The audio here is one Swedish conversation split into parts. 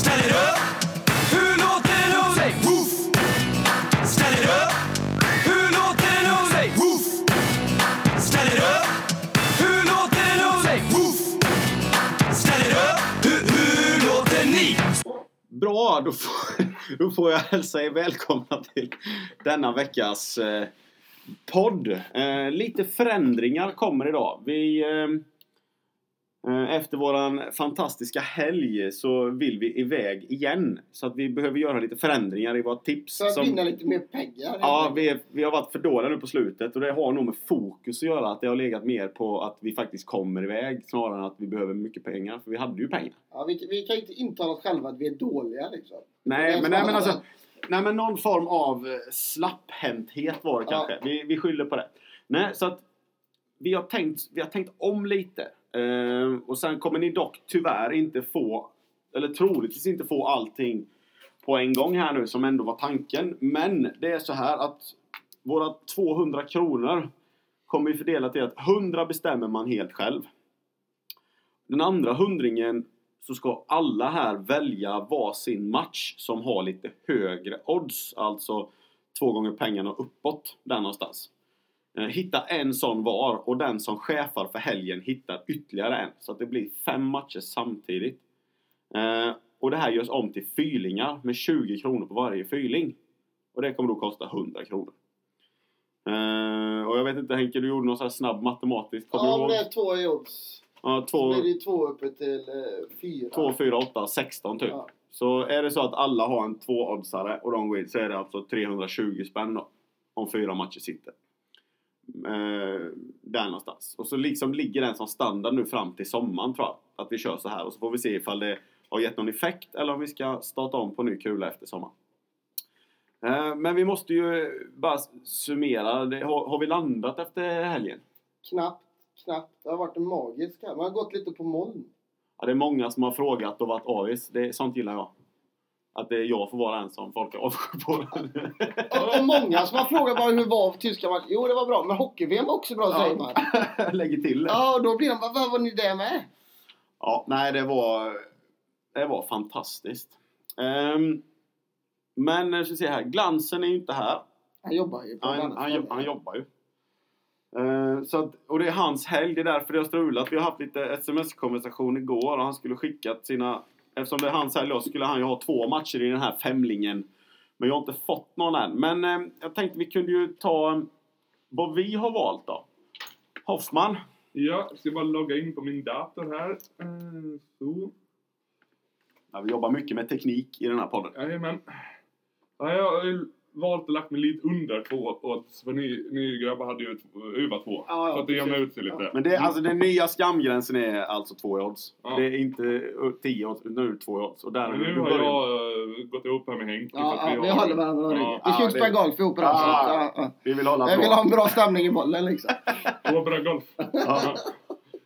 Ställ er upp! Hur låter det nu? Säg woof! Ställ er upp! Hur låter det nu? Säg woof! Ställ er upp! Hur låter det nu? Säg woof! Ställ er upp! Hur, hur låter ni? Bra, då får, då får jag hälsa er välkomna till denna veckas eh, podd. Eh, lite förändringar kommer idag. Vi, eh, efter våran fantastiska helg så vill vi iväg igen. Så att vi behöver göra lite förändringar i våra tips. För att som- vinna lite mer pengar. Ja, vi, är, vi har varit för dåliga nu på slutet och det har nog med fokus att göra. Att det har legat mer på att vi faktiskt kommer iväg snarare än att vi behöver mycket pengar. För vi hade ju pengar. Ja, vi, vi kan ju inte intala oss själva att vi är dåliga liksom. Nej, men, nej, men alltså... Nej, men någon form av eh, slapphänthet var det Ja. kanske. Vi, vi skyller på det. Nej, så att vi har tänkt, vi har tänkt om lite. Eh, och sen kommer ni dock tyvärr inte få, eller troligtvis inte få allting på en gång här nu som ändå var tanken. Men det är så här att våra 200 kronor kommer vi fördela till att 100 bestämmer man helt själv. Den andra hundringen så ska alla här välja varsin match som har lite högre odds. Alltså två gånger pengarna uppåt, där någonstans. Eh, Hitta en sån var och den som chefar för helgen hittar ytterligare en. Så att det blir fem matcher samtidigt. Eh, och det här görs om till fylingar med 20 kronor på varje fyling. Och det kommer då kosta 100 kronor. Eh, och jag vet inte Henke, du gjorde någon sån här snabb matematiskt. Kommer Ja, men det är två i odds. Ja, Så två, blir det två uppe till fyra. 2, 4, 8, 16 typ. Ja. Så är det så att alla har en tvåoddsare och de går in så är det alltså 320 spänn då. Om fyra matcher sitter. Eh, där någonstans. Och så liksom ligger den som standard nu fram till sommaren tror jag. Att vi kör så här och så får vi se ifall det har gett någon effekt eller om vi ska starta om på ny kula efter sommaren. Eh, men vi måste ju bara summera. Det, har, har vi landat efter helgen? Knappt, knappt. Det har varit en magisk här. Man har gått lite på moln. Ja, det är många som har frågat och varit avis. Det, sånt gillar jag. Att det är jag får vara den som folk är avsky på. Och, och många som har frågat bara hur var tyska matchen. Jo, det var bra. Men hockey-VM var också bra, säger man. Lägger till det. Ja, och då blir de vad vad var ni där med? Ja, nej det var, det var fantastiskt. Um, men jag ska se här, glansen är ju inte här. Han jobbar ju på Han, han, ställe. han jobbar ju. Eh, så att, och det är hans helg, det är därför det har strulat. Vi har haft lite sms-konversation igår och han skulle skickat sina... Eftersom det är hans helg skulle han ju ha två matcher i den här femlingen. Men jag har inte fått någon än. Men eh, jag tänkte vi kunde ju ta eh, vad vi har valt då. Hoffman. Ja, jag ska bara logga in på min dator här. Eh, Så. Ja, vi jobbar mycket med teknik i den här podden. Jajamän. Ja, jag valt att lagt mig lite under två odds. För ni, ni grabbar hade ju över två. Ja, ja, så att det jämnar ut sig lite. Men det, alltså, den nya skamgränsen är alltså två i odds. Ja. Det är inte uh, tio odds, nu är det två odds. Och där, Men nu har jag eh, gått ihop här med Henke. Ja, ja, vi håller varandra om ryggen. Vi ska Ja, ju spela det- golf ihop Ah. ja, ja. Vi vill hålla Jag vill bra. ha en bra stämning i bollen liksom. Två bra golf. Ja.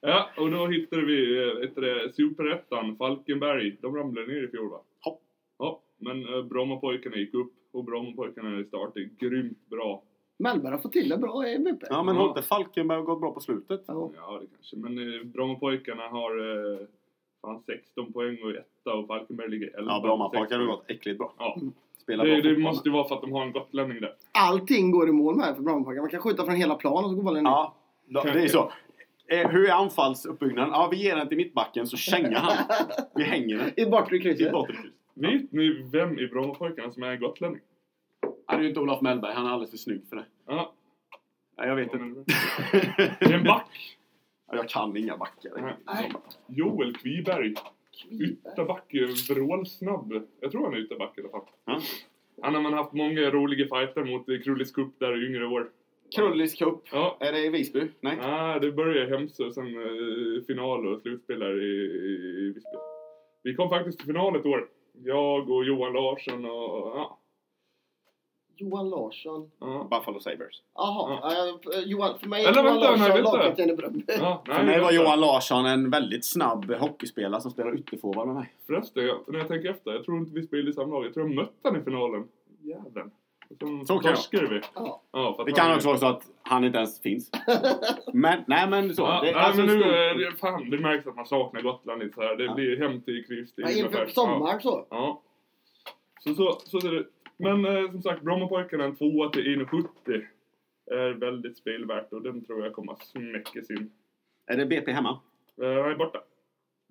Ja, och då hittade vi eh, ett, det, Superettan, Falkenberg. De ramlade ner i fjol va? Hopp. Ja, men eh, Brommapojkarna gick upp och Brommapojkarna i start är grymt bra. Mellberg har fått till det bra i MVP. ja, men har inte Falkenberg gått bra på slutet? Ja. Ja, det kanske. Men eh, Brommapojkarna har eh, fan 16 poäng och etta och Falkenberg ligger 11. Ja, Brommapojkarna har gått äckligt bra. Ja, Spelar bra det, det måste ju vara för att de har en gotlänning där. Allting går i mål med för Brommapojkarna. Man kan skjuta från hela plan och så går bollen ner. Ja, då- det är så. Eh, hur är anfallsuppbyggnaden? Ja, vi ger den till mittbacken så kängar han. Vi hänger den. I bortre I krysset. bortre. Vet ni vem i Brommapojkarna som är gotlänning? Det är ju inte Olof Mellberg. Han är alldeles för snygg för det. Ja, Nej, jag vet inte. det är en back. Ja, jag kan inga backar. Nej. Joel Kviberg. Ytterback, vrålsnabb. Jag tror han är ytterback i alla fall. Ja. Han har man haft många roliga fighter mot i Krullis Cup där i yngre år. Krullis Cup. Ja, Är det i Visby? Nej. ah, det började i Hemsö, sen eh, final och slutspel där i, i Visby. Vi kom faktiskt till final ett år. Jag och Johan Larsson och... ja. Johan Larsson. ja. Buffalo Sabres. Jaha. Ja. Johan, för mig är Eller Johan vänta, Larsson lagkapten i Bröndby. ja För mig var. Johan Larsson en väldigt snabb hockeyspelare som spelar ytterforward med mig. Förresten, jag, när jag tänker efter, jag tror inte vi spelade i samma lag. Jag tror jag mötte han i finalen. Jäveln. Så kan jag. torskade vi. Ja. Ja, Det kan också vara så att han inte ens finns. Men, nej men så. Ja, det, nej, alltså, men nu stort- är det, fan, det märks att man saknar Gotland lite så här. Det Ja. blir hem till är Ja, inför sommaren så. Ja. Så, så, så ser det. Men eh, som sagt, Brommapojkarna en tvåa till 1,70 är väldigt spelvärt och den tror jag kommer att smäckas in. Är det BP hemma? Eh, Jag är borta.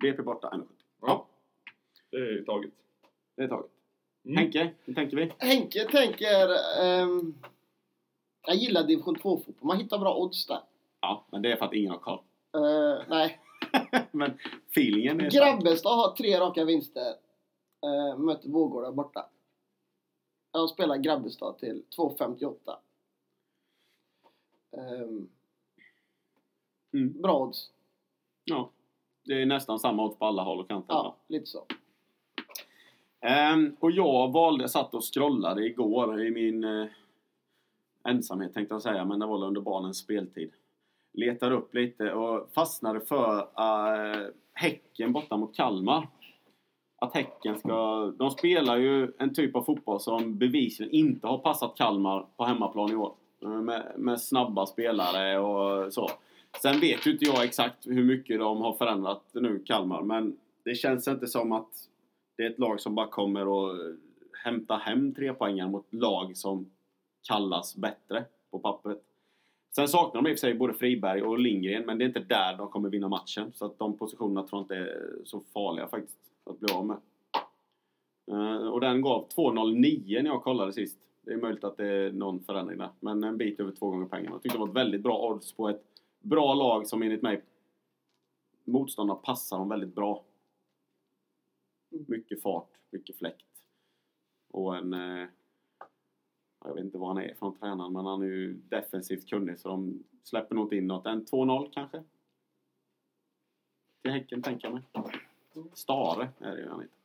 BP borta. 1,70. Ja. Det är taget. Det är taget. Mm. Henke, hur tänker vi? Henke tänker... ehm, jag gillar division 2-fotboll. Man hittar bra odds där. Ja, men det är för att ingen har koll. Eh, nej. men feelingen är... Grabbestad har tre raka vinster. Uh, möter Vårgårda borta. Jag spelar Grabbestad till 2,58. Um, Mm. bra odds. Ja. Det är nästan samma odds på alla håll och kanter. Ja, lite så. Um, och jag valde, jag satt och scrollade igår i min uh, ensamhet tänkte jag säga, men det var väl under barnens speltid. Letade upp lite och fastnade för uh, Häcken borta mot Kalmar. Att Häcken ska... De spelar ju en typ av fotboll som bevisligen inte har passat Kalmar på hemmaplan i år. Med, med snabba spelare och så. Sen vet ju inte jag exakt hur mycket de har förändrat nu, Kalmar, men det känns inte som att det är ett lag som bara kommer att hämta hem tre poängar mot lag som kallas bättre på pappret. Sen saknar de i och för sig både Friberg och Lindgren, men det är inte där de kommer vinna matchen. Så att de positionerna tror jag inte är så farliga faktiskt att bli av med. Eh, och den gav 2,09 när jag kollade sist. Det är möjligt att det är någon förändring där, men en bit över två gånger pengarna. Jag tyckte det var ett väldigt bra odds på ett bra lag som enligt mig motståndarna passar dem väldigt bra. Mycket fart, mycket fläkt. Och en... Eh, jag vet inte vad han är från tränaren, men han är ju defensivt kunnig så de släpper nog inte in något. En 2-0 kanske? Till Häcken, tänker jag mig. Stare är det ju han heter.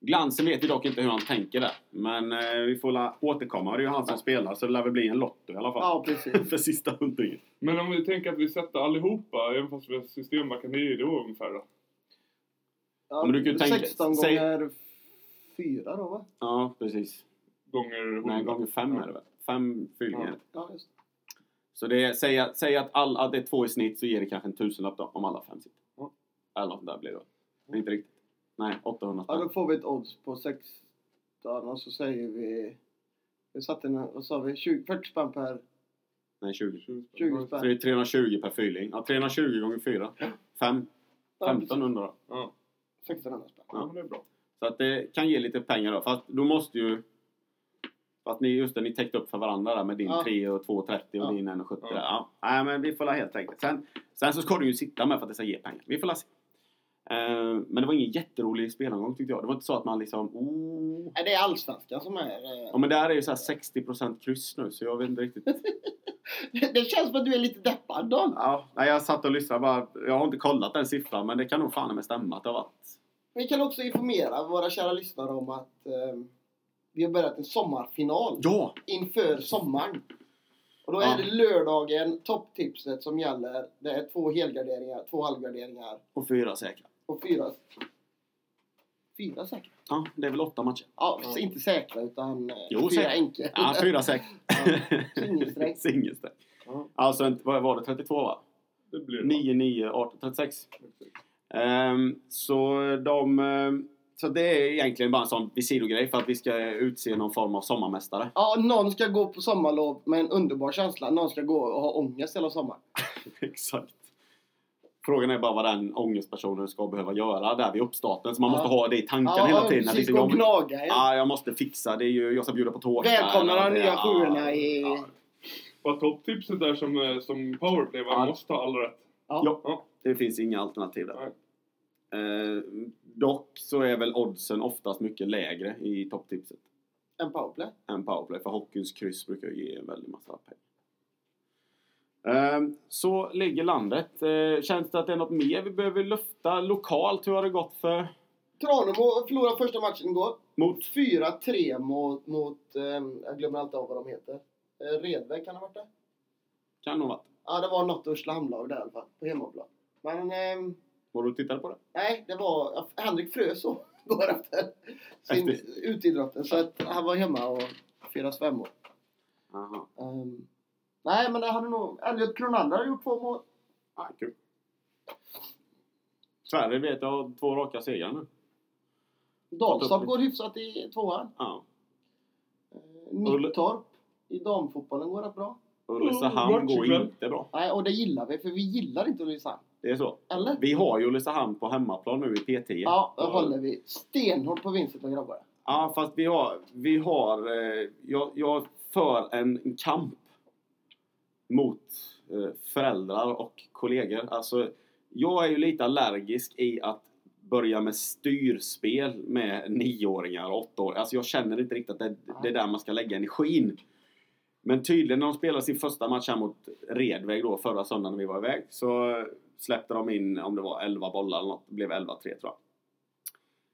Glansen vet ju dock inte hur han tänker där. Men eh, vi får la återkomma. Det är ju han som spelar så det lär väl bli en lotto i alla fall. Ja, precis. För sista hundringen. Men om vi tänker att vi sätter allihopa, även fast vi har systembackar, det är då ungefär då. Ja, Men du kan ju tänka- 16 säg- gånger 4 då va? Ja, precis. Gånger 100. Nej, gånger fem är det väl? Fem fyllningar. Ja, just det. Så det är, säg, att- säg att, all, att det är två i snitt så ger det kanske en tusenlapp då, om alla fem sitter. Ja. Eller något där blir det. Men inte riktigt. Nej, 800 Ja, då spänn. får vi ett odds på 16 och så säger vi... Vi satte en, vad sa vi? 20, 40 spänn per... Nej, 20. 20 Så spänn. det är 320 per fyrling. Ja, 320 gånger 4. 5. Ja, 1500 då. Ja, 1600 spänn. ja, det är bra. Så att det kan ge lite pengar då. Fast då måste ju... För att ni, just det, ni täckte upp för varandra där med din Ja. 3 och 2,30 och Ja. din 1,70 Ja. där. Ja. Nej, men vi får la helt enkelt. Sen, sen så ska du ju sitta med för att det ska ge pengar. Vi får la se. Eh, men det var ingen jätterolig spelomgång tyckte jag. Det var inte så att man liksom... Oh. Nej, det är allsvenskan som är... eh, Ja men där är ju så här 60% kryss nu så jag vet inte riktigt. Det känns som att du är lite deppad Don. Ja, nej, jag satt och lyssnade bara. Jag har inte kollat den siffran men det kan nog fan med stämma att det har varit... Vi kan också informera våra kära lyssnare om att eh, vi har börjat en sommarfinal Ja! inför sommaren. Och då Ja. är det lördagen, topptipset som gäller. Det är två helgarderingar, två halvgarderingar Och fyra säkra. och fyra... Fyra säkra? Ja, det är väl åtta matcher. Ja, Ja. inte säkra utan eh, Jo, fyra säkra. enkla. Ja, fyra säkra. Ja, singelsträck. Singelsträck. Ja, Alltså, vad var det? 32 va? det blir det. 9, 9, 18, 36. Ehm, så de... ehm, så det är egentligen bara en sån sidogrej för att vi ska utse någon form av sommarmästare. Ja, någon ska gå på sommarlov med en underbar känsla. Någon ska gå och ha ångest hela sommaren. Exakt. Frågan är bara vad den ångestpersonen ska behöva göra där vid uppstarten. Så man Ja. måste ha det i tanken Ja, hela tiden. Att precis. Gå och gnaga ja, jag måste fixa. Det är ju, jag ska bjuda på tårta. Välkomna de nya ja, sjuorna i... ja. Var topptipset där som, eh, som powerplay, man Ja. måste ha alla rätt. Ja. Ja. Det finns inga alternativ där. Eh, dock så är väl oddsen oftast mycket lägre i topptipset En powerplay. än powerplay. För hockeyns kryss brukar ge en väldig massa pengar. Eh, så ligger landet. Eh, känns det att det är något mer vi behöver lufta lokalt? Hur har det gått för Tranemo förlorade första matchen igår. mot 4-3 mot, mot ehm, jag glömmer alltid av vad de heter. Eh, Redväg kan det ha varit det? kan nog varit. Ja, det var något Ursulahamnlag där i alla fall, på hemmaplan. Men ehm, Var du och tittade på det? nej, det var, Henrik frös så. går efter sin Efter- utidrotten. Så att han var hemma och firade svärmor. Aha. Um, nej, men det hade nog... Elliot Kronander hade gjort två mål. Ah, kul. Sverige vet jag har två raka segrar nu. Dalstorp går hyfsat i tvåan. Ja. Uh, Nittorp i damfotbollen går rätt bra. Ulricehamn match går inte bra. Nej, och det gillar vi, för vi gillar inte Ulricehamn. Det är så. Eller? Vi har ju Ulricehamn på hemmaplan nu i P10. Ja, då håller vi stenhårt på vinsten och grabbar. Ja, fast vi har... Vi har eh, jag, jag för en, en kamp mot eh, föräldrar och kollegor. Alltså, jag är ju lite allergisk i att börja med styrspel med nioåringar och åttaåringar. Alltså jag känner inte riktigt att det, det är där man ska lägga energin. Men tydligen när de spelade sin första match här mot Redväg då förra söndagen när vi var iväg så släppte de in, om det var 11 bollar eller något, det blev 11-3 tror jag.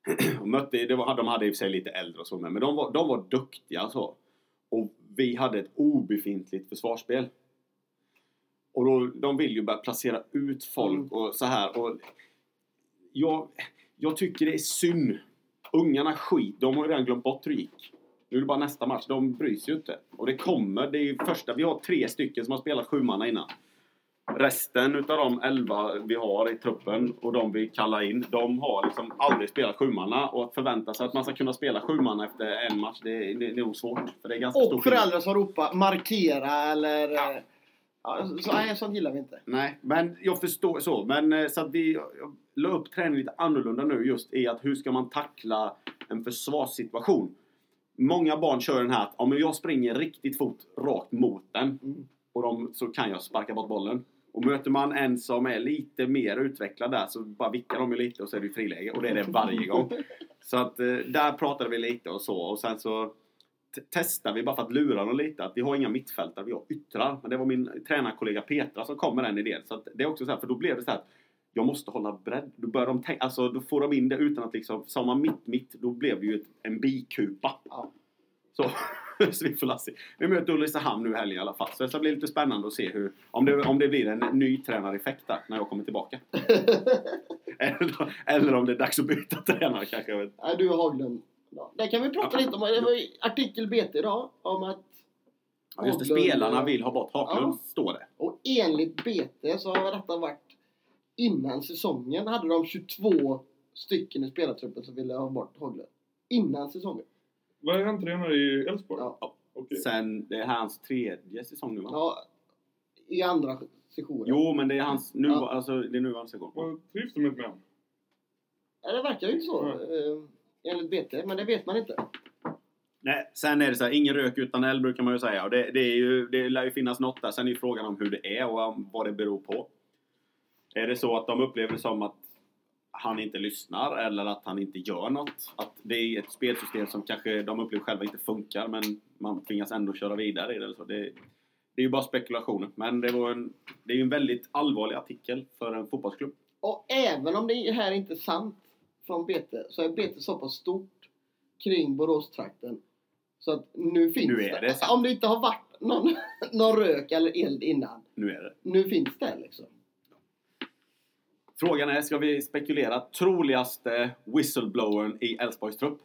Och mötte, det var, de hade i och för sig lite äldre och så med, men de var, de var duktiga så. Och vi hade ett obefintligt försvarsspel. Och då, de vill ju börja placera ut folk Mm. och så här. Och jag, jag tycker det är synd. Ungarna skit, de har ju redan glömt bort hur det gick. Nu är det bara nästa match, de bryr sig ju inte. Och det kommer, det är första, vi har tre stycken som har spelat sjumanna innan. Resten utav de elva vi har i truppen och de vi kallar in, de har liksom aldrig spelat sjumanna. Och att förvänta sig att man ska kunna spela sjumanna efter en match, det, är- det, är nog svårt. För det är ganska Och föräldrar som ropar markera eller... Ja. Ja, så, nej, sånt gillar vi inte. Nej, men jag förstår så. Men eh, så att vi la upp träningen lite annorlunda nu just i att hur ska man tackla en försvarssituation. Många barn kör den här att om jag springer riktigt fort rakt mot den Mm. och de, så kan jag sparka bort bollen. Och möter man en som är lite mer utvecklad där så bara vickar de ju lite och så är det ju friläge och det är det varje gång. Så att eh, där pratade vi lite och så och sen så t- testar vi bara för att lura dem lite att vi har inga mittfältare, vi har yttrar. Men det var min tränarkollega Petra som kom med den idén. Så att det är också så här, för då blev det så här att jag måste hålla bredd. Då, börjar de tänka, alltså, då får de in det utan att liksom, sa man mitt, mitt, då blev det ju ett, en bikupa. Ja. Så, så vi får la se. Vi möter Ulricehamn nu i helgen i alla fall. Så det ska bli lite spännande att se hur, om det, om det blir en ny tränareffekt där när jag kommer tillbaka. eller, eller om det är dags att byta tränare kanske. Jag vet. Nej, du Haglund. Ja, där kan vi prata lite om. Det var artikel BT idag om att... Ja, just det, spelarna vill ha bort Haglund, Ja. står det. Och enligt BT så har detta varit innan säsongen hade de 22 stycken i spelartruppen som ville ha bort Haglund. Innan säsongen. Vad är han tränare i Elfsborg? Ja. Okej. Sen, det är hans tredje säsong nu va? ja I andra sessionen. Jo, men det är hans nu, Ja. alltså, det är nuvarande säsong. Vad trivs de inte med honom? Ja, det verkar ju inte så. Mm. enligt BT, men det vet man inte. Nej, sen är det så här, ingen rök utan eld brukar man ju säga. Och det, det, är ju, det lär ju finnas något där. Sen är ju frågan om hur det är och om vad det beror på. Är det så att de upplever det som att han inte lyssnar eller att han inte gör något? Att det är ett spelsystem som kanske de upplever själva inte funkar men man tvingas ändå köra vidare i det. Eller så. Det, det är ju bara spekulationer. Men det, var en, det är ju en väldigt allvarlig artikel för en fotbollsklubb. Och även om det här inte är sant från BT så är BT så pass stort kring Boråstrakten så att nu finns Nu är det sant. Om det inte har varit någon, någon rök eller eld innan. Nu är det. Nu finns det liksom. Frågan är, ska vi spekulera? Troligaste whistleblowern i Elfsborgs trupp?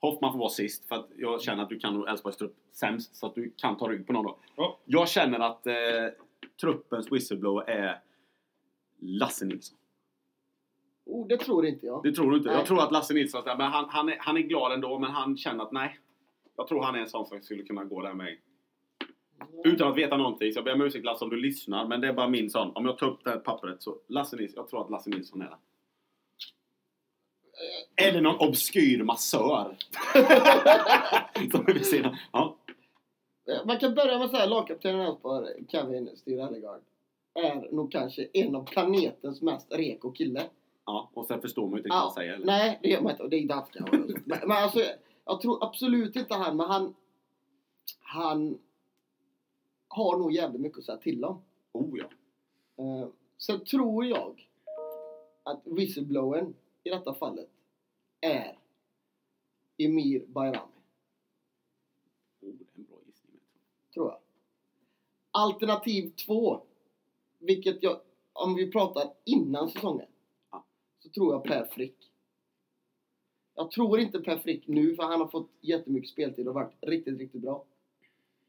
Hoffman får vara sist för att jag känner att du kan nog Elfsborgs trupp sämst så att du kan ta rygg på någon då. Ja. Jag känner att eh, truppens whistleblower är Lasse Nilsson. Oh, det tror inte jag. Det tror du inte? Nej. Jag tror att Lasse Nilsson, men han, han, är, han är glad ändå men han känner att nej. Jag tror han är en sån som skulle kunna gå den vägen. Utan att veta någonting. Så jag ber om ursäkt Lasse om du lyssnar men det är bara min sån. Om jag tar upp det här pappret så Lasse Nilsson, jag tror att Lasse Nilsson är det. Eller någon obskyr massör. Som vi ser. Ja. Man kan börja med att säga lagkaptenen Elfsborg, Kevin Styr Ellegard, är nog kanske en av planetens mest reko kille. ja, och sen förstår man ju inte riktigt vad han säger. eller? nej, det gör man inte. Och det är danska. men, men alltså, jag tror absolut inte han, men han... Han har nog jävligt mycket att säga till om. Oh ja. Eh, sen tror jag att whistleblowern i detta fallet är Emir Bayrami, Oh, det är en bra gissning. tror jag. Alternativ två, vilket jag, om vi pratar innan säsongen, Ja. så tror jag Per Frick. Jag tror inte Per Frick nu, för han har fått jättemycket speltid och varit riktigt, riktigt bra.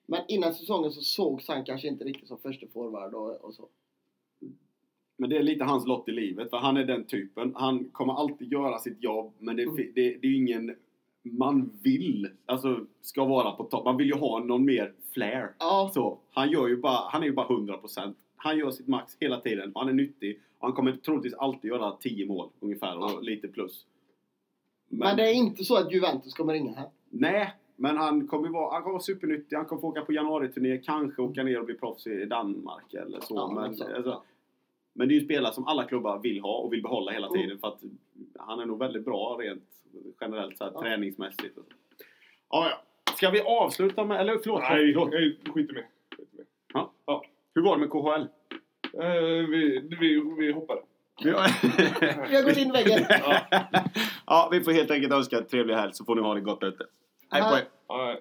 Men innan säsongen så sågs han kanske inte riktigt som första forward och, och så. Men det är lite hans lott i livet, för han är den typen. Han kommer alltid göra sitt jobb, men det, Mm. det, det är ju ingen man vill, alltså, ska vara på topp. Man vill ju ha någon mer flair. Ja, Så, han, gör ju bara, han är ju bara 100%. Han gör sitt max hela tiden. Han är nyttig. Och han kommer troligtvis alltid göra 10 mål ungefär och Ja. lite plus. men, det är inte så att Juventus kommer ringa här. Nej, men han kommer vara, han kommer vara supernyttig. Han kommer få åka på januariturné, kanske åka ner och bli proffs i Danmark eller så. Ja, men, exakt. alltså, men det är ju spelare som alla klubbar vill ha och vill behålla hela Mm. tiden för att han är nog väldigt bra rent generellt så här, Ja. träningsmässigt. och så. Ja, ja. Ska vi avsluta med, eller förlåt, Nej, förlåt. nej, skit i mig. Skit i mig. Hur var det med KHL? Eh, vi, vi, vi hoppade. Vi har gått in i väggen. ja, vi får helt enkelt önska en trevlig helg så får ni ha det gott ute. Hej på er! Ja,